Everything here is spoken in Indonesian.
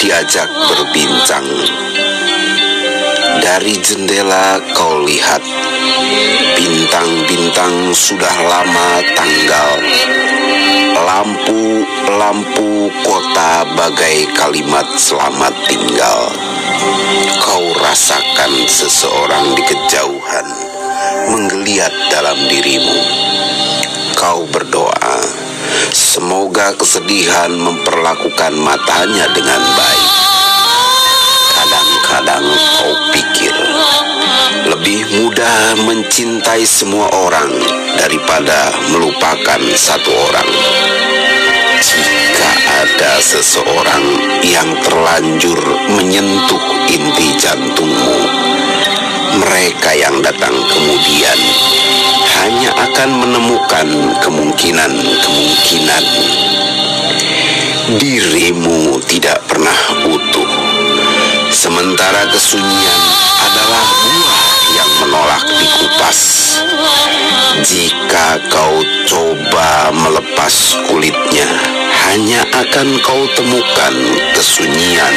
diajak berbincang. Dari jendela kau lihat bintang-bintang sudah lama tanggal. Lampu-lampu kota bagai kalimat selamat tinggal. Kau rasakan seseorang di kejauhan menggeliat dalam dirimu. Kau berdoa, semoga kesedihan memperlakukan matanya dengan baik. Kadang-kadang kau pikir lebih mudah mencintai semua orang daripada melupakan satu orang. Jika ada seseorang yang terlanjur menyentuh inti jantungmu, mereka yang datang kemudian akan menemukan kemungkinan-kemungkinan. Dirimu tidak pernah utuh, sementara kesunyian adalah buah yang menolak dikupas. Jika kau coba melepas kulitnya, hanya akan kau temukan kesunyian.